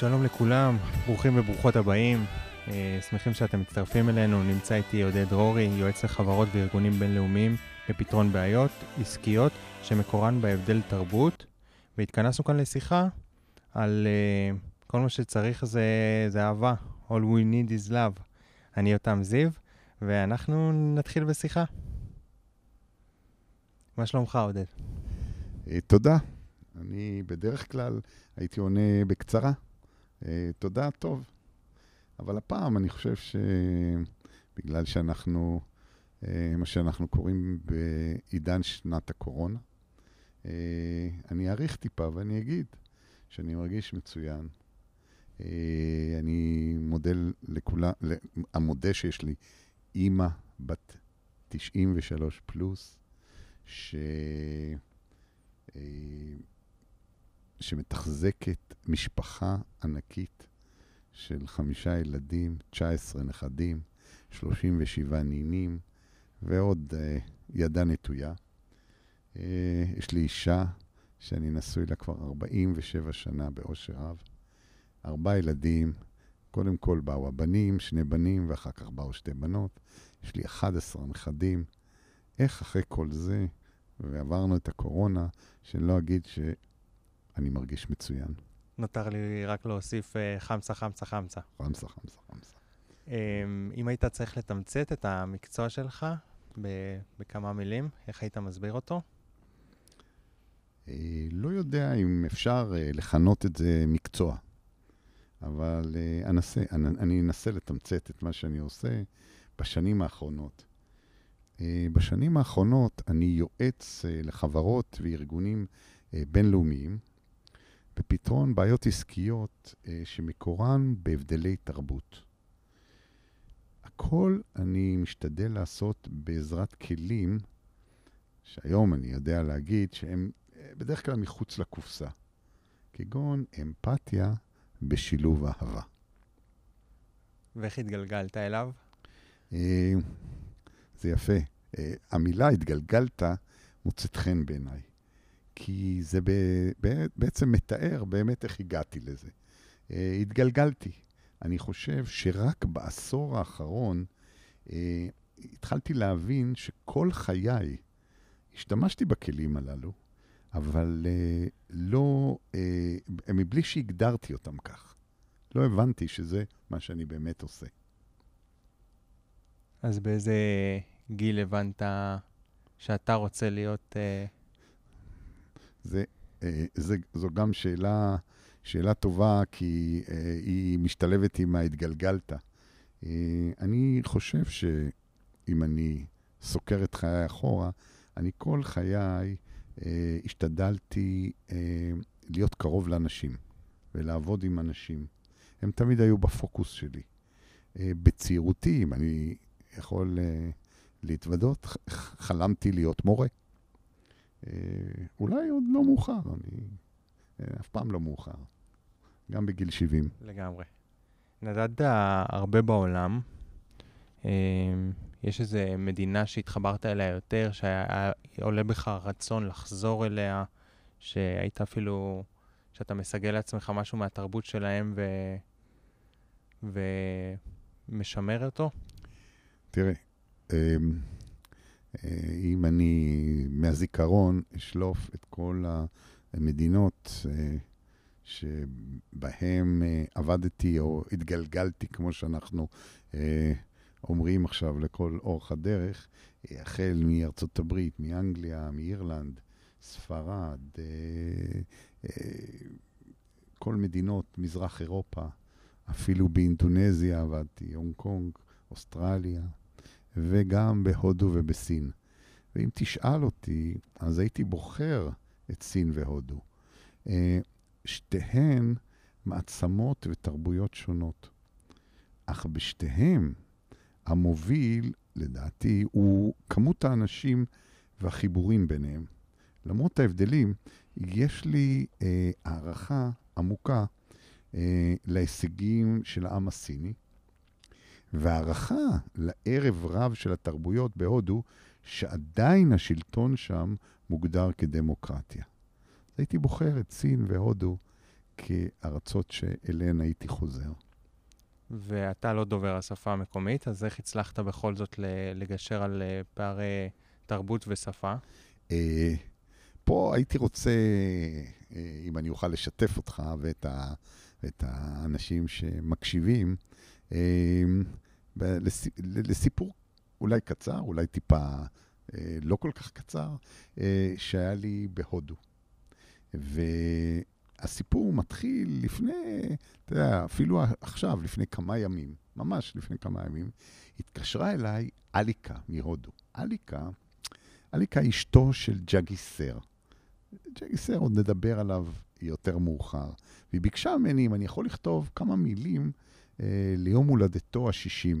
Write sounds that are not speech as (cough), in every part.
שלום לכולם, ברוכים וברוכות הבאים. אה, שמחים שאתם מצטרפים אלינו. נמצא איתי עודד דרורי, יועץ לחברות וארגונים בינלאומיים לפתרון בעיות עסקיות שמקורן בהבדל תרבות. והתכנסנו כאן לשיחה על uh, כל מה שצריך זה, זה אהבה. All we need is love. אני יותם זיו, ואנחנו נתחיל בשיחה. מה שלומך, עודד? אה, תודה. אני בדרך כלל הייתי עונה בקצרה. אה, תודה, טוב. אבל הפעם אני חושב שבגלל שאנחנו, אה, מה שאנחנו קוראים בעידן שנת הקורונה, אני אאריך טיפה ואני אגיד שאני מרגיש מצוין. אה, אני מודה לכולם, המודה שיש לי אימא בת 93 פלוס, ש... אה, שמתחזקת משפחה ענקית של חמישה ילדים, 19 נכדים, 37 נינים ועוד ידה נטויה. אה, יש לי אישה שאני נשוי לה כבר 47 שנה באושר רב. ארבעה ילדים, קודם כל באו הבנים, שני בנים, ואחר כך באו שתי בנות. יש לי 11 נכדים. איך אחרי כל זה, ועברנו את הקורונה, שאני לא אגיד שאני מרגיש מצוין. נותר לי רק להוסיף חמסה, חמסה, חמסה. חמסה, חמסה, חמסה. אם היית צריך לתמצת את המקצוע שלך בכמה מילים, איך היית מסביר אותו? אה, לא יודע אם אפשר אה, לכנות את זה מקצוע, אבל אה, אנסה, אני אנסה לתמצת את מה שאני עושה בשנים האחרונות. בשנים האחרונות אני יועץ לחברות וארגונים בינלאומיים בפתרון בעיות עסקיות שמקורן בהבדלי תרבות. הכל אני משתדל לעשות בעזרת כלים שהיום אני יודע להגיד שהם בדרך כלל מחוץ לקופסה, כגון אמפתיה בשילוב אהבה. ואיך התגלגלת אליו? אה, זה יפה. אה, המילה התגלגלת מוצאת חן בעיניי, כי זה בעצם מתאר באמת איך הגעתי לזה. אה, התגלגלתי. אני חושב שרק בעשור האחרון התחלתי להבין שכל חיי השתמשתי בכלים הללו, אבל uh, לא, uh, מבלי שהגדרתי אותם כך. לא הבנתי שזה מה שאני באמת עושה. אז באיזה גיל הבנת שאתה רוצה להיות... Uh... זה, uh, זה, זו גם שאלה, שאלה טובה, כי uh, היא משתלבת עם ההתגלגלת. אני חושב שאם אני סוקר את חיי אחורה, אני כל חיי... אה, השתדלתי אה, להיות קרוב לאנשים ולעבוד עם אנשים. הם תמיד היו בפוקוס שלי. אה, בצעירותי, אם אני יכול להתוודות, חלמתי להיות מורה. אולי עוד לא מאוחר, אני אף פעם לא מאוחר. גם בגיל 70. לגמרי. נדדת הרבה בעולם. יש איזו מדינה שהתחברת אליה יותר, שהיה עולה בך רצון לחזור אליה, שהיית אפילו, שאתה מסגל לעצמך משהו מהתרבות שלהם ו... ומשמר אותו? תראה, אמ, אה, אם אני מהזיכרון אשלוף את כל המדינות אה, שבהן אה, עבדתי או התגלגלתי, כמו שאנחנו אומרים עכשיו לכל אורך הדרך, החל מארצות הברית, מאנגליה, מאירלנד, ספרד, אה, אה, כל מדינות מזרח אירופה, אפילו באינדונזיה עבדתי, הונג קונג, אוסטרליה, וגם בהודו ובסין. ואם תשאל אותי, אז הייתי בוחר את סין והודו. אה, שתיהן מעצמות ותרבויות שונות. אך בשתיהן המוביל, לדעתי, הוא כמות האנשים והחיבורים ביניהם. למרות ההבדלים, יש לי אה, הערכה עמוקה אה, להישגים של העם הסיני, והערכה לערב רב של התרבויות בהודו, שעדיין השלטון שם מוגדר כדמוקרטיה. הייתי בוחר את סין והודו כארצות שאליהן הייתי חוזר. ואתה לא דובר השפה המקומית, אז איך הצלחת בכל זאת לגשר על אה, פערי תרבות ושפה? אה, פה הייתי רוצה, אה, אם אני אוכל לשתף אותך ואת, ה, ואת האנשים שמקשיבים, לסיפור אולי קצר, אולי טיפה לא כל כך קצר, שהיה לי בהודו. הסיפור מתחיל לפני, אתה יודע, אפילו עכשיו, לפני כמה ימים, ממש לפני כמה ימים, התקשרה אליי אליקה מהודו. אליקה, אליקה אשתו של ג'אגיסר. ג'אגיסר, עוד נדבר עליו יותר מאוחר. והיא ביקשה ממני אם אני יכול לכתוב כמה מילים אה, ליום הולדתו ה-60,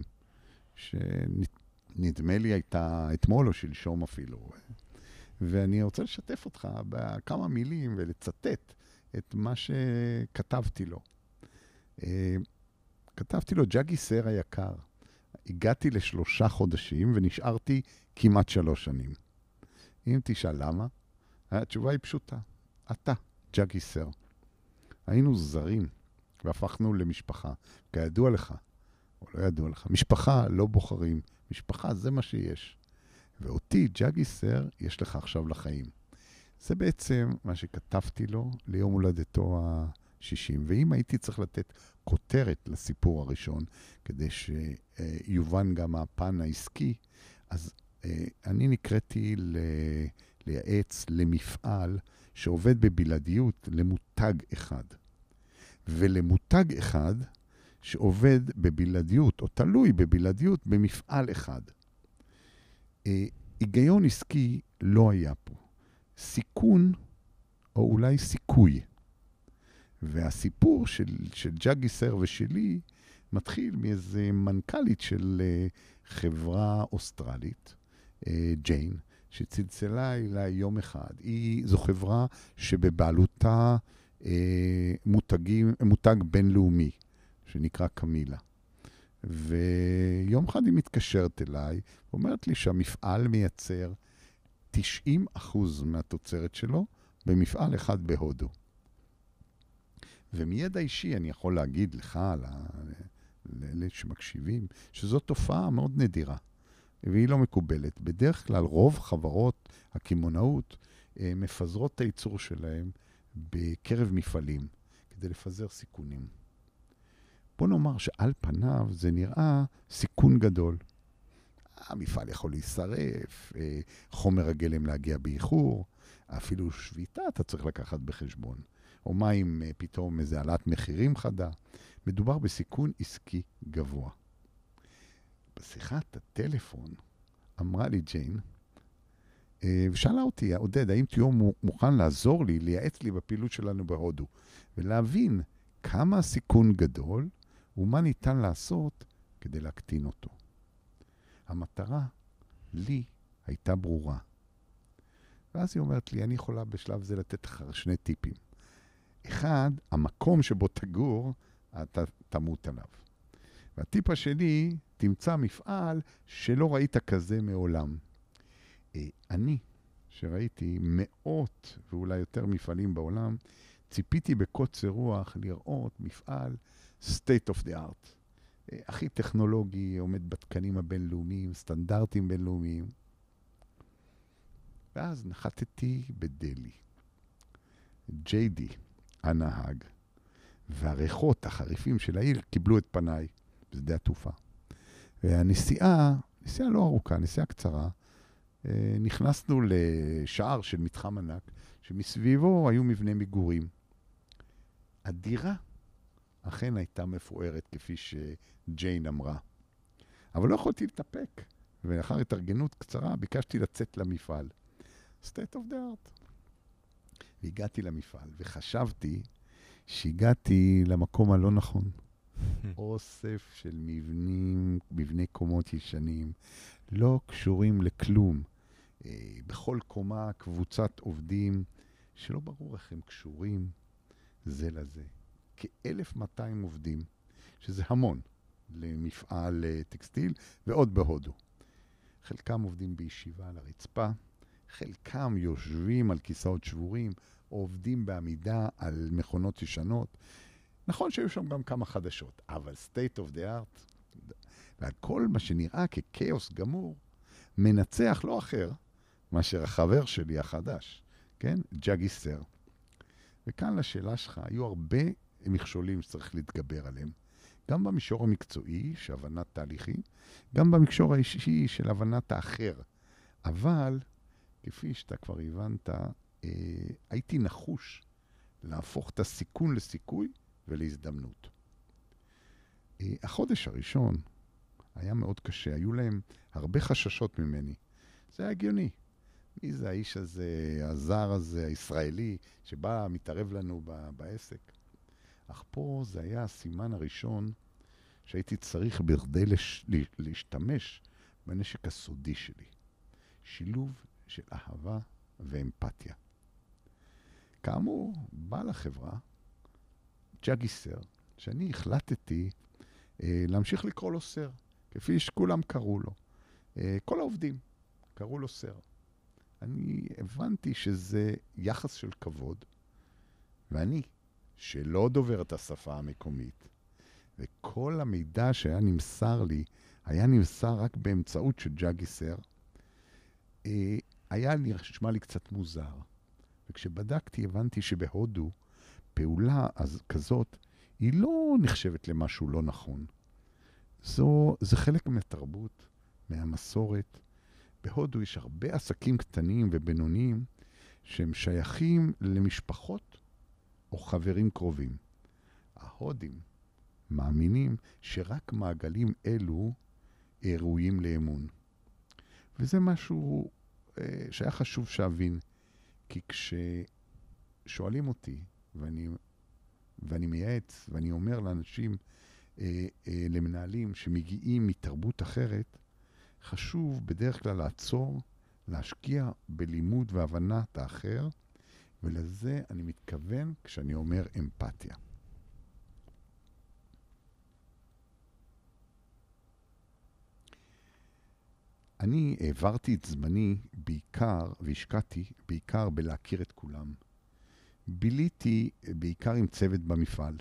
שנדמה לי הייתה אתמול או שלשום אפילו. ואני רוצה לשתף אותך בכמה מילים ולצטט את מה שכתבתי לו. אה, כתבתי לו, ג'אגי סר היקר, הגעתי לשלושה חודשים ונשארתי כמעט שלוש שנים. אם תשאל למה, התשובה היא פשוטה. אתה, ג'אגי סר. היינו זרים והפכנו למשפחה. כידוע לך, או לא ידוע לך, משפחה לא בוחרים, משפחה זה מה שיש. ואותי, ג'אגי סר, יש לך עכשיו לחיים. זה בעצם מה שכתבתי לו ליום הולדתו ה-60. ואם הייתי צריך לתת כותרת לסיפור הראשון, כדי שיובן גם הפן העסקי, אז אה, אני נקראתי ל... לייעץ למפעל שעובד בבלעדיות למותג אחד. ולמותג אחד שעובד בבלעדיות, או תלוי בבלעדיות, במפעל אחד. אה, היגיון עסקי לא היה פה. סיכון, או אולי סיכוי. והסיפור של, של ג'אגי סר ושלי מתחיל מאיזה מנכ"לית של uh, חברה אוסטרלית, uh, ג'יין, שצלצלה אליי יום אחד. היא, זו חברה שבבעלותה uh, מותגים, מותג בינלאומי, שנקרא קמילה. ויום אחד היא מתקשרת אליי, ואומרת לי שהמפעל מייצר 90 מהתוצרת שלו במפעל אחד בהודו. ומידע אישי אני יכול להגיד לך, לאלה שמקשיבים, שזו תופעה מאוד נדירה, והיא לא מקובלת. בדרך כלל רוב חברות הקמעונאות אה, מפזרות את הייצור שלהם בקרב מפעלים, כדי לפזר סיכונים. בוא נאמר שעל פניו זה נראה סיכון גדול. המפעל יכול להישרף, אה, חומר הגלם להגיע באיחור, אפילו שביתה אתה צריך לקחת בחשבון. או מה אם אה, פתאום איזה העלאת מחירים חדה? מדובר בסיכון עסקי גבוה. בשיחת הטלפון אמרה לי ג'יין, אה, ושאלה אותי, עודד, האם תהיו מוכן לעזור לי, לייעץ לי בפעילות שלנו בהודו, ולהבין כמה הסיכון גדול ומה ניתן לעשות כדי להקטין אותו. המטרה לי הייתה ברורה. ואז היא אומרת לי, אני יכולה בשלב זה לתת לך שני טיפים. אחד, המקום שבו תגור, אתה תמות עליו. והטיפ השני, תמצא מפעל שלא ראית כזה מעולם. אה, אני, שראיתי מאות ואולי יותר מפעלים בעולם, ציפיתי בקוצר רוח לראות מפעל state of the art. הכי טכנולוגי, עומד בתקנים הבינלאומיים, סטנדרטים בינלאומיים. ואז נחתתי בדלי. ג'יי די, הנהג, והריחות החריפים של העיר קיבלו את פניי בשדה התעופה. והנסיעה, נסיעה לא ארוכה, נסיעה קצרה, אה, נכנסנו לשער של מתחם ענק, שמסביבו היו מבני מגורים. הדירה אכן הייתה מפוארת, כפי שג'יין אמרה. אבל לא יכולתי להתאפק, ולאחר התארגנות קצרה ביקשתי לצאת למפעל. state of the art. והגעתי למפעל, וחשבתי שהגעתי למקום הלא נכון. (laughs) אוסף של מבנים, מבני קומות ישנים, לא קשורים לכלום. אה, בכל קומה קבוצת עובדים שלא ברור איך הם קשורים זה לזה. כ-1,200 עובדים, שזה המון למפעל אה, טקסטיל, ועוד בהודו. חלקם עובדים בישיבה על הרצפה, חלקם יושבים על כיסאות שבורים, עובדים בעמידה על מכונות ישנות. נכון שהיו שם גם כמה חדשות, אבל state of the art, ועל כל מה שנראה ככאוס גמור, מנצח לא אחר מאשר החבר שלי החדש, כן? ג'אגי סר. וכאן לשאלה שלך, היו הרבה מכשולים שצריך להתגבר עליהם. גם במישור המקצועי, של הבנת תהליכים, גם במישור האישי של הבנת האחר. אבל, כפי שאתה כבר הבנת, אה, הייתי נחוש להפוך את הסיכון לסיכוי ולהזדמנות. אה, החודש הראשון היה מאוד קשה, היו להם הרבה חששות ממני. זה היה הגיוני. מי זה האיש הזה, הזר הזה, הישראלי, שבא, מתערב לנו בעסק? אך פה זה היה הסימן הראשון שהייתי צריך בכדי לש... להשתמש בנשק הסודי שלי. שילוב של אהבה ואמפתיה. כאמור, בעל החברה, ג'אגי סר, שאני החלטתי אה, להמשיך לקרוא לו סר, כפי שכולם קראו לו. אה, כל העובדים קראו לו סר. אני הבנתי שזה יחס של כבוד, ואני, שלא דובר את השפה המקומית, וכל המידע שהיה נמסר לי, היה נמסר רק באמצעות של ג'אגי סר, אה, היה נשמע לי קצת מוזר. וכשבדקתי הבנתי שבהודו פעולה אז, כזאת היא לא נחשבת למשהו לא נכון. זו, זה חלק מהתרבות, מהמסורת. בהודו יש הרבה עסקים קטנים ובינוניים שהם שייכים למשפחות או חברים קרובים. ההודים מאמינים שרק מעגלים אלו ראויים לאמון. וזה משהו אה, שהיה חשוב שאבין, כי כששואלים אותי, ואני, ואני מייעץ, ואני אומר לאנשים, אה, אה, למנהלים שמגיעים מתרבות אחרת, חשוב בדרך כלל לעצור, להשקיע בלימוד והבנת האחר, ולזה אני מתכוון כשאני אומר אמפתיה. אני העברתי את זמני בעיקר, והשקעתי בעיקר בלהכיר את כולם. ביליתי בעיקר עם צוות במפעל.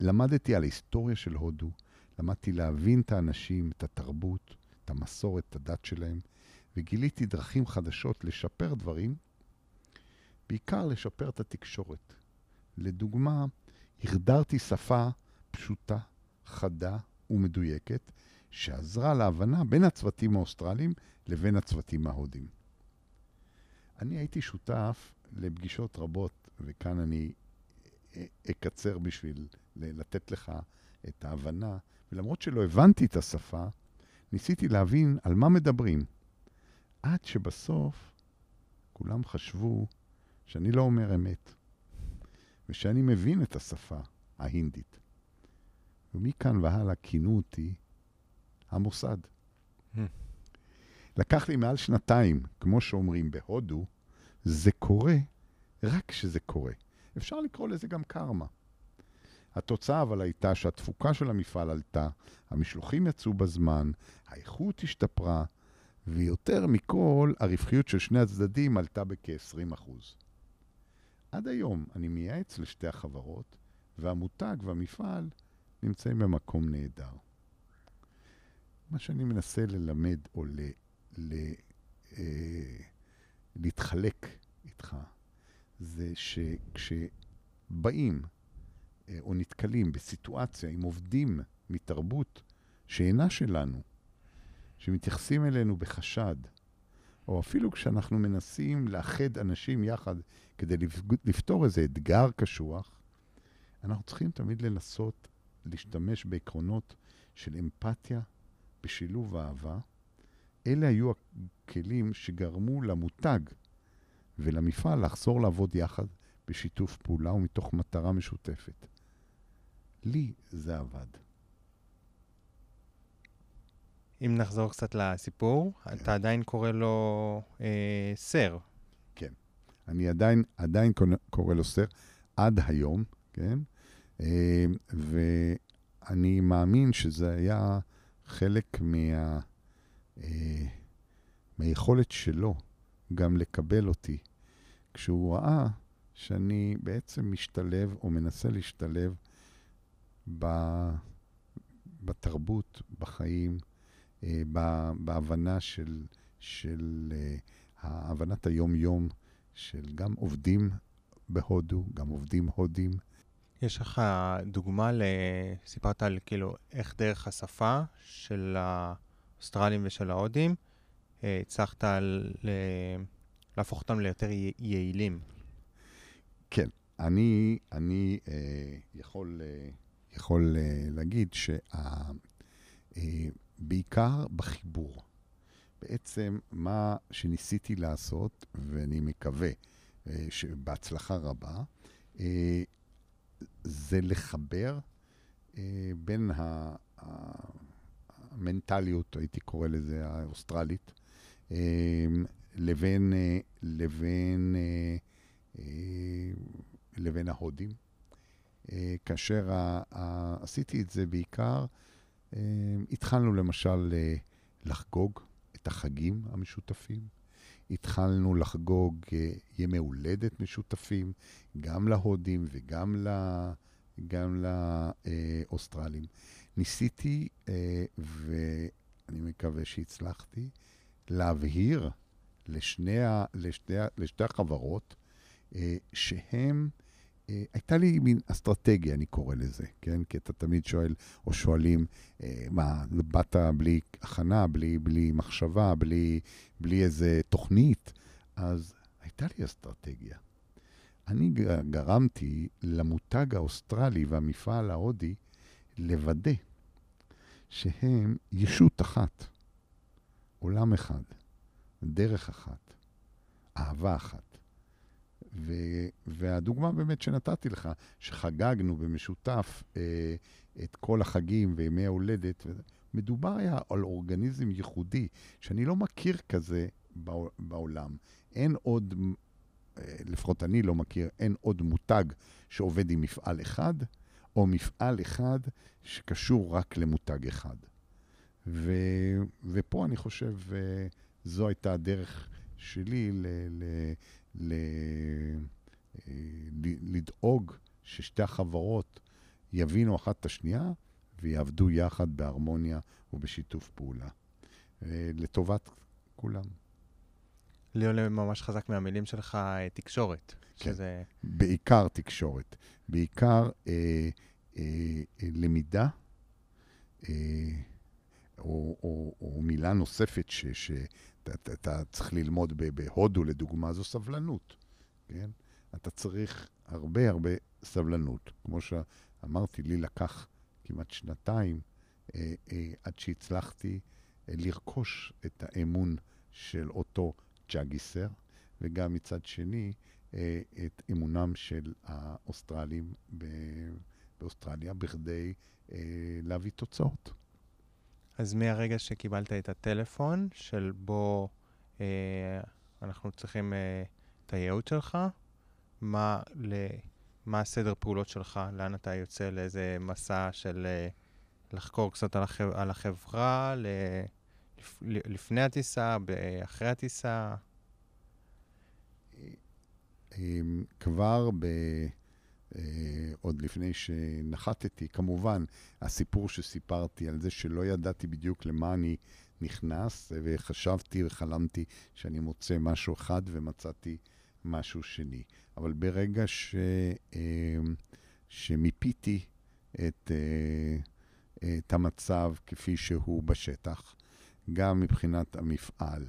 למדתי על ההיסטוריה של הודו, למדתי להבין את האנשים, את התרבות, את המסורת, את הדת שלהם, וגיליתי דרכים חדשות לשפר דברים, בעיקר לשפר את התקשורת. לדוגמה, החדרתי שפה פשוטה, חדה ומדויקת, שעזרה להבנה בין הצוותים האוסטרליים לבין הצוותים ההודים. אני הייתי שותף לפגישות רבות, וכאן אני אקצר בשביל לתת לך את ההבנה, ולמרות שלא הבנתי את השפה, ניסיתי להבין על מה מדברים. עד שבסוף כולם חשבו שאני לא אומר אמת, ושאני מבין את השפה ההינדית. ומכאן והלאה כינו אותי המוסד. Hmm. לקח לי מעל שנתיים, כמו שאומרים בהודו, זה קורה רק כשזה קורה. אפשר לקרוא לזה גם קרמה. התוצאה אבל הייתה שהתפוקה של המפעל עלתה, המשלוחים יצאו בזמן, האיכות השתפרה, ויותר מכל, הרווחיות של שני הצדדים עלתה בכ-20%. עד היום אני מייעץ לשתי החברות, והמותג והמפעל נמצאים במקום נהדר. מה שאני מנסה ללמד או ל, ל, אה, להתחלק איתך, זה שכשבאים אה, או נתקלים בסיטואציה עם עובדים מתרבות שאינה שלנו, שמתייחסים אלינו בחשד, או אפילו כשאנחנו מנסים לאחד אנשים יחד כדי לפתור איזה אתגר קשוח, אנחנו צריכים תמיד לנסות להשתמש בעקרונות של אמפתיה בשילוב אהבה. אלה היו הכלים שגרמו למותג ולמפעל לחזור לעבוד יחד בשיתוף פעולה ומתוך מטרה משותפת. לי זה עבד. אם נחזור קצת לסיפור, כן. אתה עדיין קורא לו אה, סר. כן. אני עדיין, עדיין קורא- לו סר, עד היום, כן? אה, ואני מאמין שזה היה חלק מה, אה, מהיכולת שלו גם לקבל אותי. כשהוא ראה שאני בעצם משתלב, או מנסה להשתלב, ב, בתרבות, בחיים, בהבנה של, של אה, הבנת היום-יום של גם עובדים בהודו, גם עובדים הודים. יש לך דוגמה, ל... סיפרת על כאילו איך דרך השפה של האוסטרלים ושל ההודים, אה, הצלחת ל... להפוך אותם ליותר יעילים. כן, אני, אני אה, יכול, אה, יכול אה, להגיד שבעיקר בחיבור. בעצם מה שניסיתי לעשות, ואני מקווה אה, שבהצלחה רבה, אה, זה לחבר אה, בין המנטליות, הייתי קורא לזה, האוסטרלית, לבין, לבין, לבין ההודים. כאשר עשיתי את זה בעיקר, התחלנו למשל אה, לחגוג את החגים המשותפים. התחלנו לחגוג אה, ימי הולדת משותפים, גם להודים וגם ל... גם לאוסטרלים. ניסיתי, אה, ואני מקווה שהצלחתי, להבהיר לשני, לשני, לשתי החברות שהם, הייתה לי מין אסטרטגיה, אני קורא לזה, כן? כי אתה תמיד שואל, או שואלים, אה, מה, באת בלי הכנה, בלי, בלי מחשבה, בלי, בלי איזה תוכנית? אז הייתה לי אסטרטגיה. אני גרמתי למותג האוסטרלי והמפעל ההודי לוודא שהם ישות אחת, עולם אחד, דרך אחת, אהבה אחת. והדוגמה באמת שנתתי לך, שחגגנו במשותף אה, את כל החגים וימי ההולדת, מדובר היה על אורגניזם ייחודי, שאני לא מכיר כזה בעו- בעולם. אין עוד, אה, לפחות אני לא מכיר, אין עוד מותג שעובד עם מפעל אחד, או מפעל אחד שקשור רק למותג אחד. ו, ופה אני חושב, אה, זו הייתה הדרך שלי ל, ל, ל, אה, ל, לדאוג ששתי החברות יבינו אחת את השנייה ויעבדו יחד בהרמוניה ובשיתוף פעולה. אה, לטובת כולם. לי עולה ממש חזק מהמילים שלך אה, תקשורת. כן. שזה... בעיקר תקשורת, בעיקר אה, אה, אה, למידה, אה, או, או, או מילה נוספת שאתה צריך ללמוד בהודו, לדוגמה, זו סבלנות, כן? אתה צריך הרבה הרבה סבלנות. כמו שאמרתי, לי לקח כמעט שנתיים אה, אה, עד שהצלחתי אה, לרכוש את האמון של אותו ג'אגיסר, וגם מצד שני, אה, את אמונם של האוסטרלים באוסטרליה בכדי אה, להביא תוצאות. אז מהרגע שקיבלת את הטלפון של בו אה, אנחנו צריכים אה, את הייעוץ שלך, מה, ל, מה הסדר פעולות שלך? לאן אתה יוצא? לאיזה מסע של אה, לחקור קצת על, החב, על החברה, ל, לפ, לפני הטיסה, אחרי הטיסה? אמ, כבר ב... אה, עוד לפני שנחתתי, כמובן, הסיפור שסיפרתי על זה שלא ידעתי בדיוק למה אני נכנס, וחשבתי וחלמתי שאני מוצא משהו אחד ומצאתי משהו שני. אבל ברגע ש... אמ, שמיפיתי את, אה, את המצב כפי שהוא בשטח, גם מבחינת המפעל,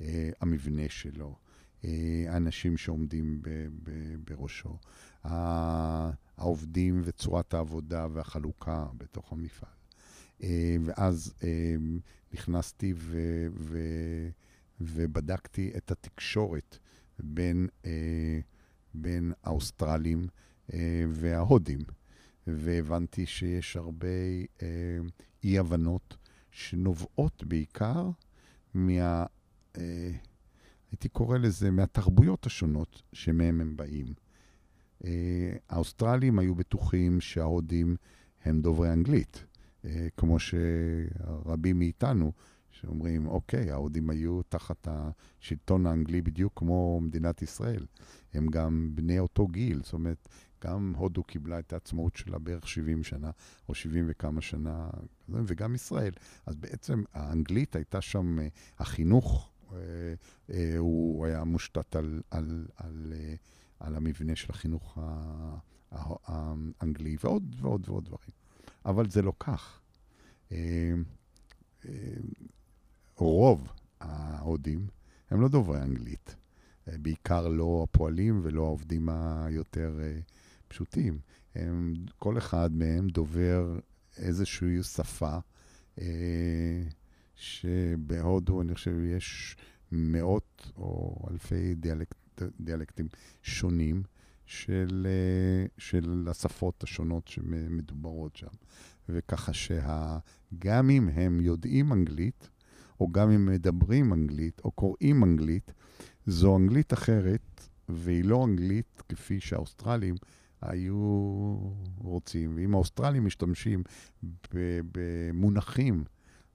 אה, המבנה שלו, אה, האנשים שעומדים ב- ב- בראשו, העובדים וצורת העבודה והחלוקה בתוך המפעל. אה, ואז אה, נכנסתי ו- ו- ובדקתי את התקשורת בין, אה, בין האוסטרלים אה, וההודים, והבנתי שיש הרבה אה, אי-הבנות שנובעות בעיקר מה... הייתי קורא לזה, מהתרבויות השונות שמהם הם באים. אה, האוסטרלים היו בטוחים שההודים הם דוברי אנגלית, אה, כמו שרבים מאיתנו, שאומרים, אוקיי, ההודים היו תחת השלטון האנגלי בדיוק כמו מדינת ישראל. הם גם בני אותו גיל, זאת אומרת, גם הודו קיבלה את העצמאות שלה בערך 70 שנה, או 70 וכמה שנה, וגם ישראל. אז בעצם האנגלית הייתה שם, אה, החינוך, הוא היה מושתת על, על, על, על המבנה של החינוך האנגלי, ועוד ועוד ועוד דברים. אבל זה לא כך. אה, אה, רוב ההודים הם לא דוברי אנגלית. אה, בעיקר לא הפועלים ולא העובדים היותר פשוטים. הם, כל אחד מהם דובר איזושהי שפה, שבהודו, אני חושב, יש מאות או אלפי דיאלקט, דיאלקטים שונים של, אה, של השפות השונות שמדוברות שם. וככה שגם אם הם יודעים אנגלית, או גם אם מדברים אנגלית, או קוראים אנגלית, זו אנגלית אחרת, והיא לא אנגלית כפי שהאוסטרלים היו רוצים. ואם האוסטרלים משתמשים במונחים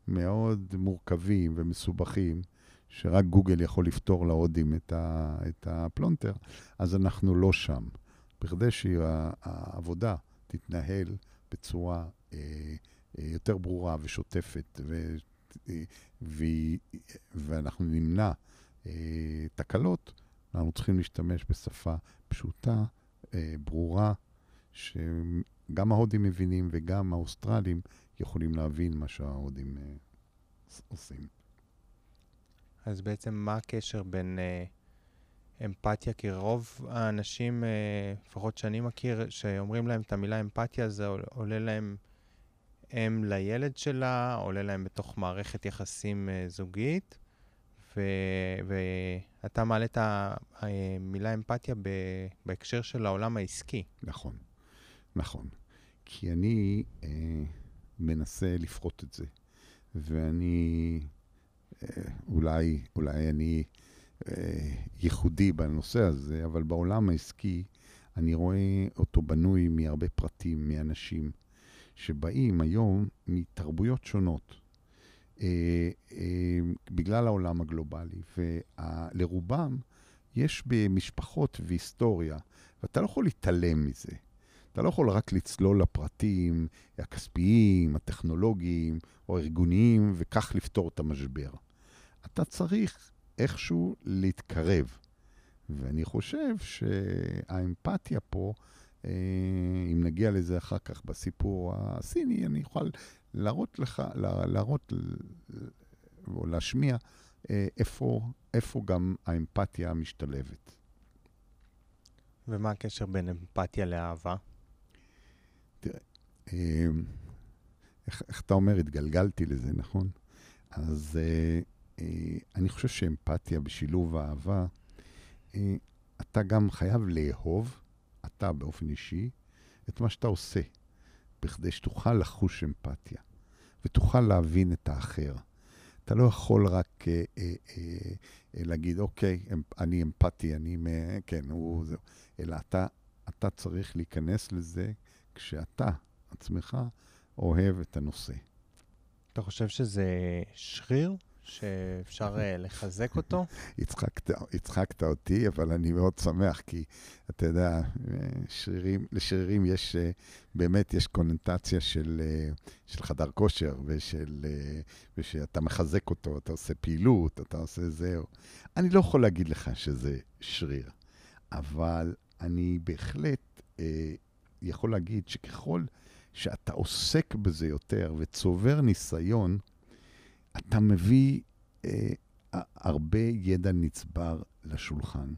מאוד מורכבים ומסובכים, שרק גוגל יכול לפתור להודים את, ה, את הפלונטר, אז אנחנו לא שם. בכדי שהעבודה תתנהל בצורה אה, אה, יותר ברורה ושוטפת, ו, ו, ואנחנו נמנע אה, תקלות, אנחנו צריכים להשתמש בשפה פשוטה, אה, ברורה, שגם ההודים מבינים וגם האוסטרלים יכולים להבין מה שההודים אה, עושים. אז בעצם מה הקשר בין אה, אמפתיה? כי רוב האנשים, אה, לפחות שאני מכיר, שאומרים להם את המילה אמפתיה, זה עולה להם אם לילד שלה, עולה להם בתוך מערכת יחסים אה, זוגית, ו, ואתה מעלה את המילה אמפתיה ב, בהקשר של העולם העסקי. נכון, נכון. כי אני אה, מנסה לפרוט את זה, ואני אולי, אולי אני אה, ייחודי בנושא הזה, אבל בעולם העסקי אני רואה אותו בנוי מהרבה פרטים, מאנשים שבאים היום מתרבויות שונות. אה, אה, בגלל העולם הגלובלי, ולרובם יש במשפחות והיסטוריה, ואתה לא יכול להתעלם מזה. אתה לא יכול רק לצלול לפרטים הכספיים, הטכנולוגיים או הארגוניים, וכך לפתור את המשבר. אתה צריך איכשהו להתקרב. ואני חושב שהאמפתיה פה, אה, אם נגיע לזה אחר כך בסיפור הסיני, אני אוכל להראות לך, להראות או להשמיע אה, איפה, איפה גם האמפתיה משתלבת. ומה הקשר בין אמפתיה לאהבה? תראה, אה, איך, איך אתה אומר, התגלגלתי לזה, נכון? אז אה, אני חושב שאמפתיה בשילוב אהבה, אה, אתה גם חייב לאהוב, אתה באופן אישי, את מה שאתה עושה, בכדי שתוכל לחוש אמפתיה, ותוכל להבין את האחר. אתה לא יכול רק אה, אה, אה, להגיד, אוקיי, אני אמפתי, אני, כן, הוא, זהו, אלא אתה, אתה צריך להיכנס לזה כשאתה עצמך אוהב את הנושא. אתה חושב שזה שריר? שאפשר uh, לחזק אותו? (laughs) הצחקת, הצחקת אותי, אבל אני מאוד שמח, כי אתה יודע, שרירים, לשרירים יש, uh, באמת יש קוננטציה של, של חדר כושר, ושל, ושאתה מחזק אותו, אתה עושה פעילות, אתה עושה זהו. אני לא יכול להגיד לך שזה שריר, אבל אני בהחלט uh, יכול להגיד שככל שאתה עוסק בזה יותר וצובר ניסיון, אתה מביא אה, הרבה ידע נצבר לשולחן.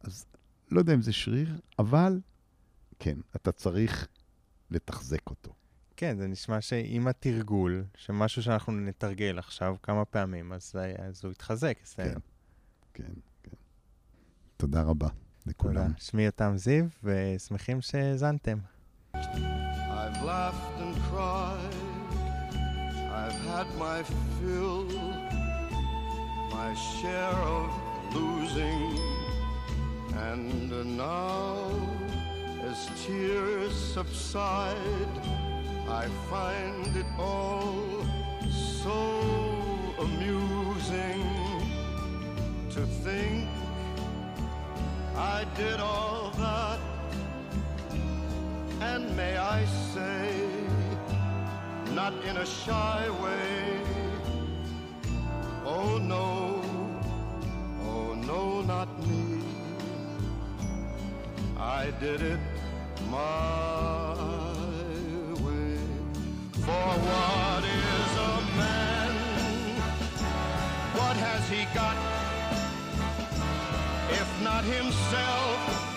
אז לא יודע אם זה שריר, אבל כן, אתה צריך לתחזק אותו. כן, זה נשמע שעם התרגול, שמשהו שאנחנו נתרגל עכשיו כמה פעמים, אז, אז הוא יתחזק כן, כן, כן. תודה רבה לכולם. תודה. שמי יותם זיו, ושמחים שהאזנתם. I've laughed and cried I've had my fill, my share of losing. And now, as tears subside, I find it all so amusing to think I did all that. And may I say, not in a shy way, oh no, oh no, not me. I did it my way. For what is a man? What has he got? Himself.